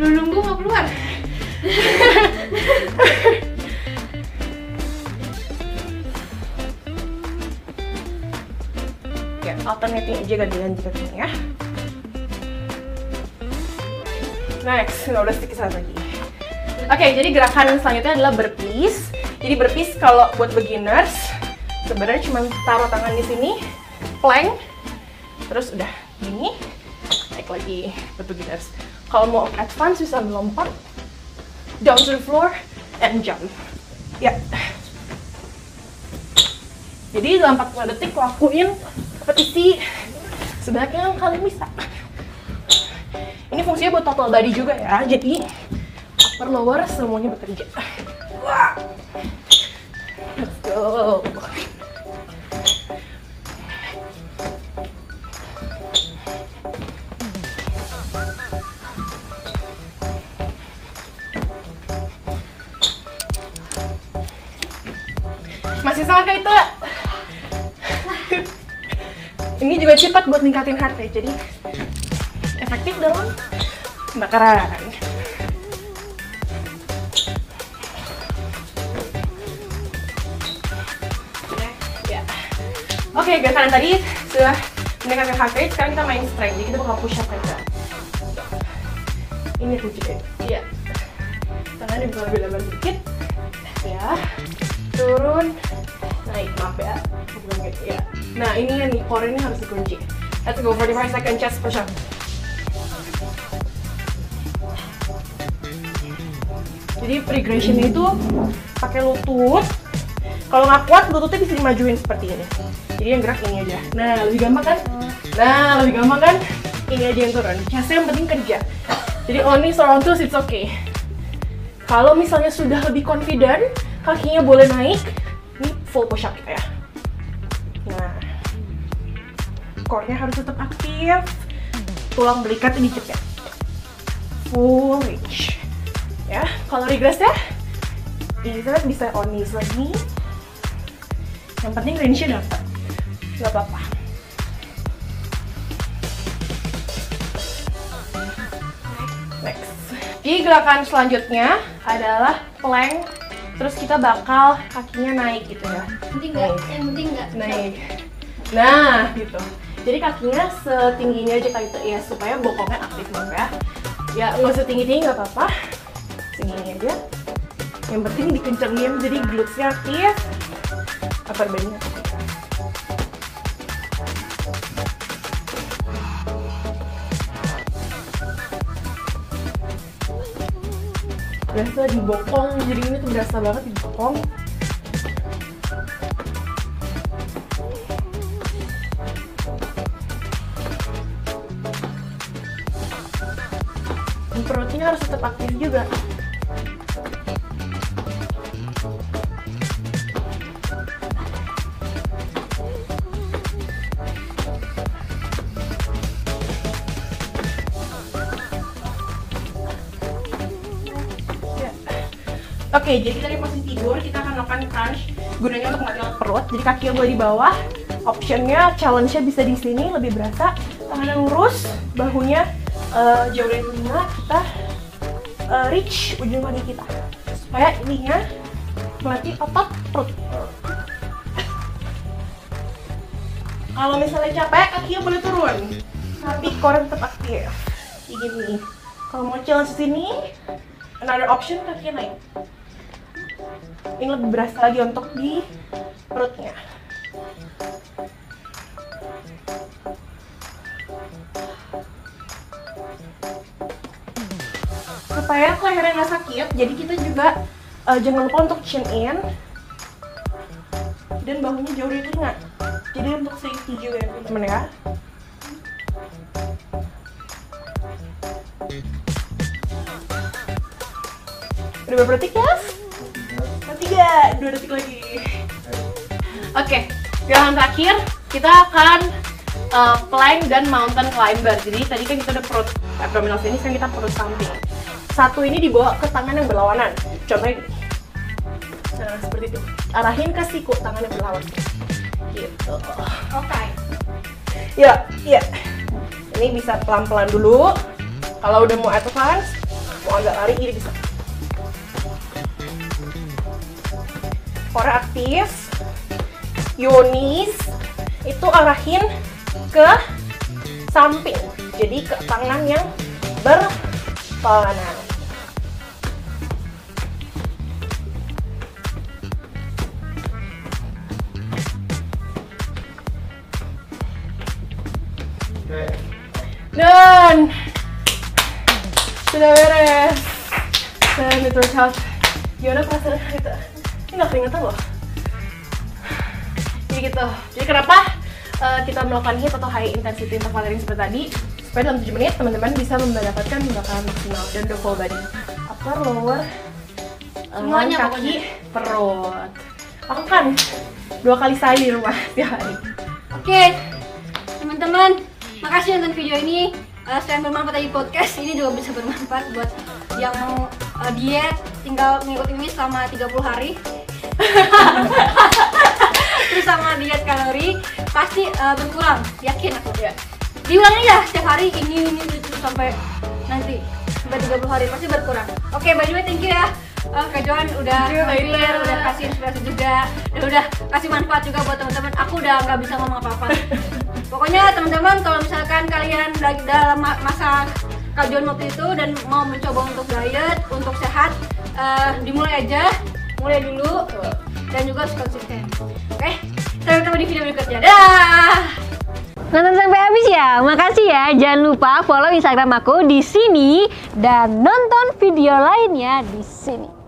Belum nunggu mau keluar. [LAUGHS] ya alternating aja ganti-ganti kakinya ya next 15 detik satu lagi. Oke jadi gerakan selanjutnya adalah burpees jadi burpees kalau buat beginners sebenarnya cuma taruh tangan di sini plank. Terus udah gini naik lagi buat beginners. Kalau mau advance bisa melompat down to the floor and jump. Ya. Jadi dalam 45 detik lakuin repetisi. Sebanyak yang kalian bisa ini fungsinya buat total body juga ya jadi upper lower semuanya bekerja. Let's go. Masih sama kayak itu. Ini juga cepat buat ningkatin heart rate jadi efektif dalam pembakaran ya. Oke gerakan tadi sudah meningkatkan heart rate sekarang kita main strength. Jadi kita bakal push up aja ini tuh juga iya. Bisa lebih lebar sedikit ya. Turun. Naik maaf ya. Ya. Nah ini nih core ini harus dikunci. Let's go 45 second chest push up jadi progression itu pakai lutut. Kalau nggak kuat lututnya bisa dimajuin seperti ini. Jadi yang gerak ini aja. Nah lebih gampang kan? Nah lebih gampang kan? Ini aja yang turun. Chestnya yang penting kerja. Jadi only surround twos it's okay. Kalau misalnya sudah lebih confident kakinya boleh naik ini full push up kita ya. Nah core-nya harus tetap aktif. Tulang belikatnya dicekek full reach ya kalau regress ya bisa bisa on knees lagi yang penting range-nya dapat nggak apa-apa. Next. Jadi gerakan selanjutnya adalah plank. Terus kita bakal kakinya naik gitu ya. Penting nggak? Yang penting nggak. naik. Nah gitu. Jadi kakinya setinggi ini aja kayak itu ya supaya bokongnya aktif dong ya. Ya nggak usah tinggi tinggi nggak apa-apa segini aja. Yang penting dikencengin jadi glutesnya aktif. Body-nya aktif. berasa di bokong jadi ini tuh berasa banget di bokong perutnya harus tetap aktif juga Oke, jadi dari posisi tidur kita akan melakukan crunch gunanya untuk melatih perut. Jadi kaki boleh di bawah. Optionnya, challenge-nya bisa di sini lebih berasa. Tangannya lurus, bahunya uh, jauh dari telinga. Kita uh, reach ujung kaki kita supaya ininya melatih otot perut. Kalau misalnya capek, kakinya boleh turun, tapi core tetap aktif. Kayak gini. Kalau mau challenge sini, another option kakinya naik ini lebih berasa lagi untuk di perutnya. Supaya lehernya nggak sakit jadi kita juga uh, jangan lupa untuk chin in. Dan bahunya jauh dari telinga. Jadi untuk safety juga ya teman-teman ya. Udah ya? Tiga dua detik lagi. Oke okay, gerakan terakhir kita akan uh, plank dan mountain climber. Jadi tadi kan kita udah perut abdominal sini sekarang kita perut samping. Satu ini dibawa ke tangan yang berlawanan. Contohnya gini. Nah seperti itu. Arahin ke siku tangan yang berlawanan. Gitu. Oke. Okay. ya ya ini bisa pelan-pelan dulu. Kalau udah mau advance mau agak lari ini bisa core aktif yonis itu arahin ke samping. Jadi ke tangan yang berlawanan dan sudah beres. Dan itu workout gimana perasaan kita ini gak keringetan loh. Jadi gitu. Jadi kenapa uh, kita melakukan HIIT atau high intensity interval training seperti tadi? Supaya dalam 7 menit teman-teman bisa mendapatkan gerakan maksimal. Dan the full body. Upper lower semuanya kaki pokoknya. perut. Aku kan dua kali saya di rumah setiap hari. Oke. Teman-teman makasih nonton video ini. Uh, selain bermanfaat di podcast. Ini juga bisa bermanfaat buat yang mau uh, diet tinggal mengikuti ini selama 30 hari terus sama diet kalori pasti uh, berkurang. Yakin aku ya diulang aja setiap hari ini ini itu sampai nanti sampai 30 hari pasti berkurang. Oke okay, by the way thank you ya. Uh, Kak Joan udah hadir, udah kasih inspirasi juga. Dan udah kasih manfaat juga buat teman-teman. Aku udah nggak bisa ngomong apa-apa. Pokoknya teman-teman kalau misalkan kalian lagi dalam masa Kak Joan waktu itu dan mau mencoba untuk diet, untuk sehat, uh, dimulai aja mulai dulu dan juga harus konsisten oke okay? sampai ketemu di video berikutnya dah Nonton sampai habis ya, makasih ya. Jangan lupa follow Instagram aku di sini dan nonton video lainnya di sini.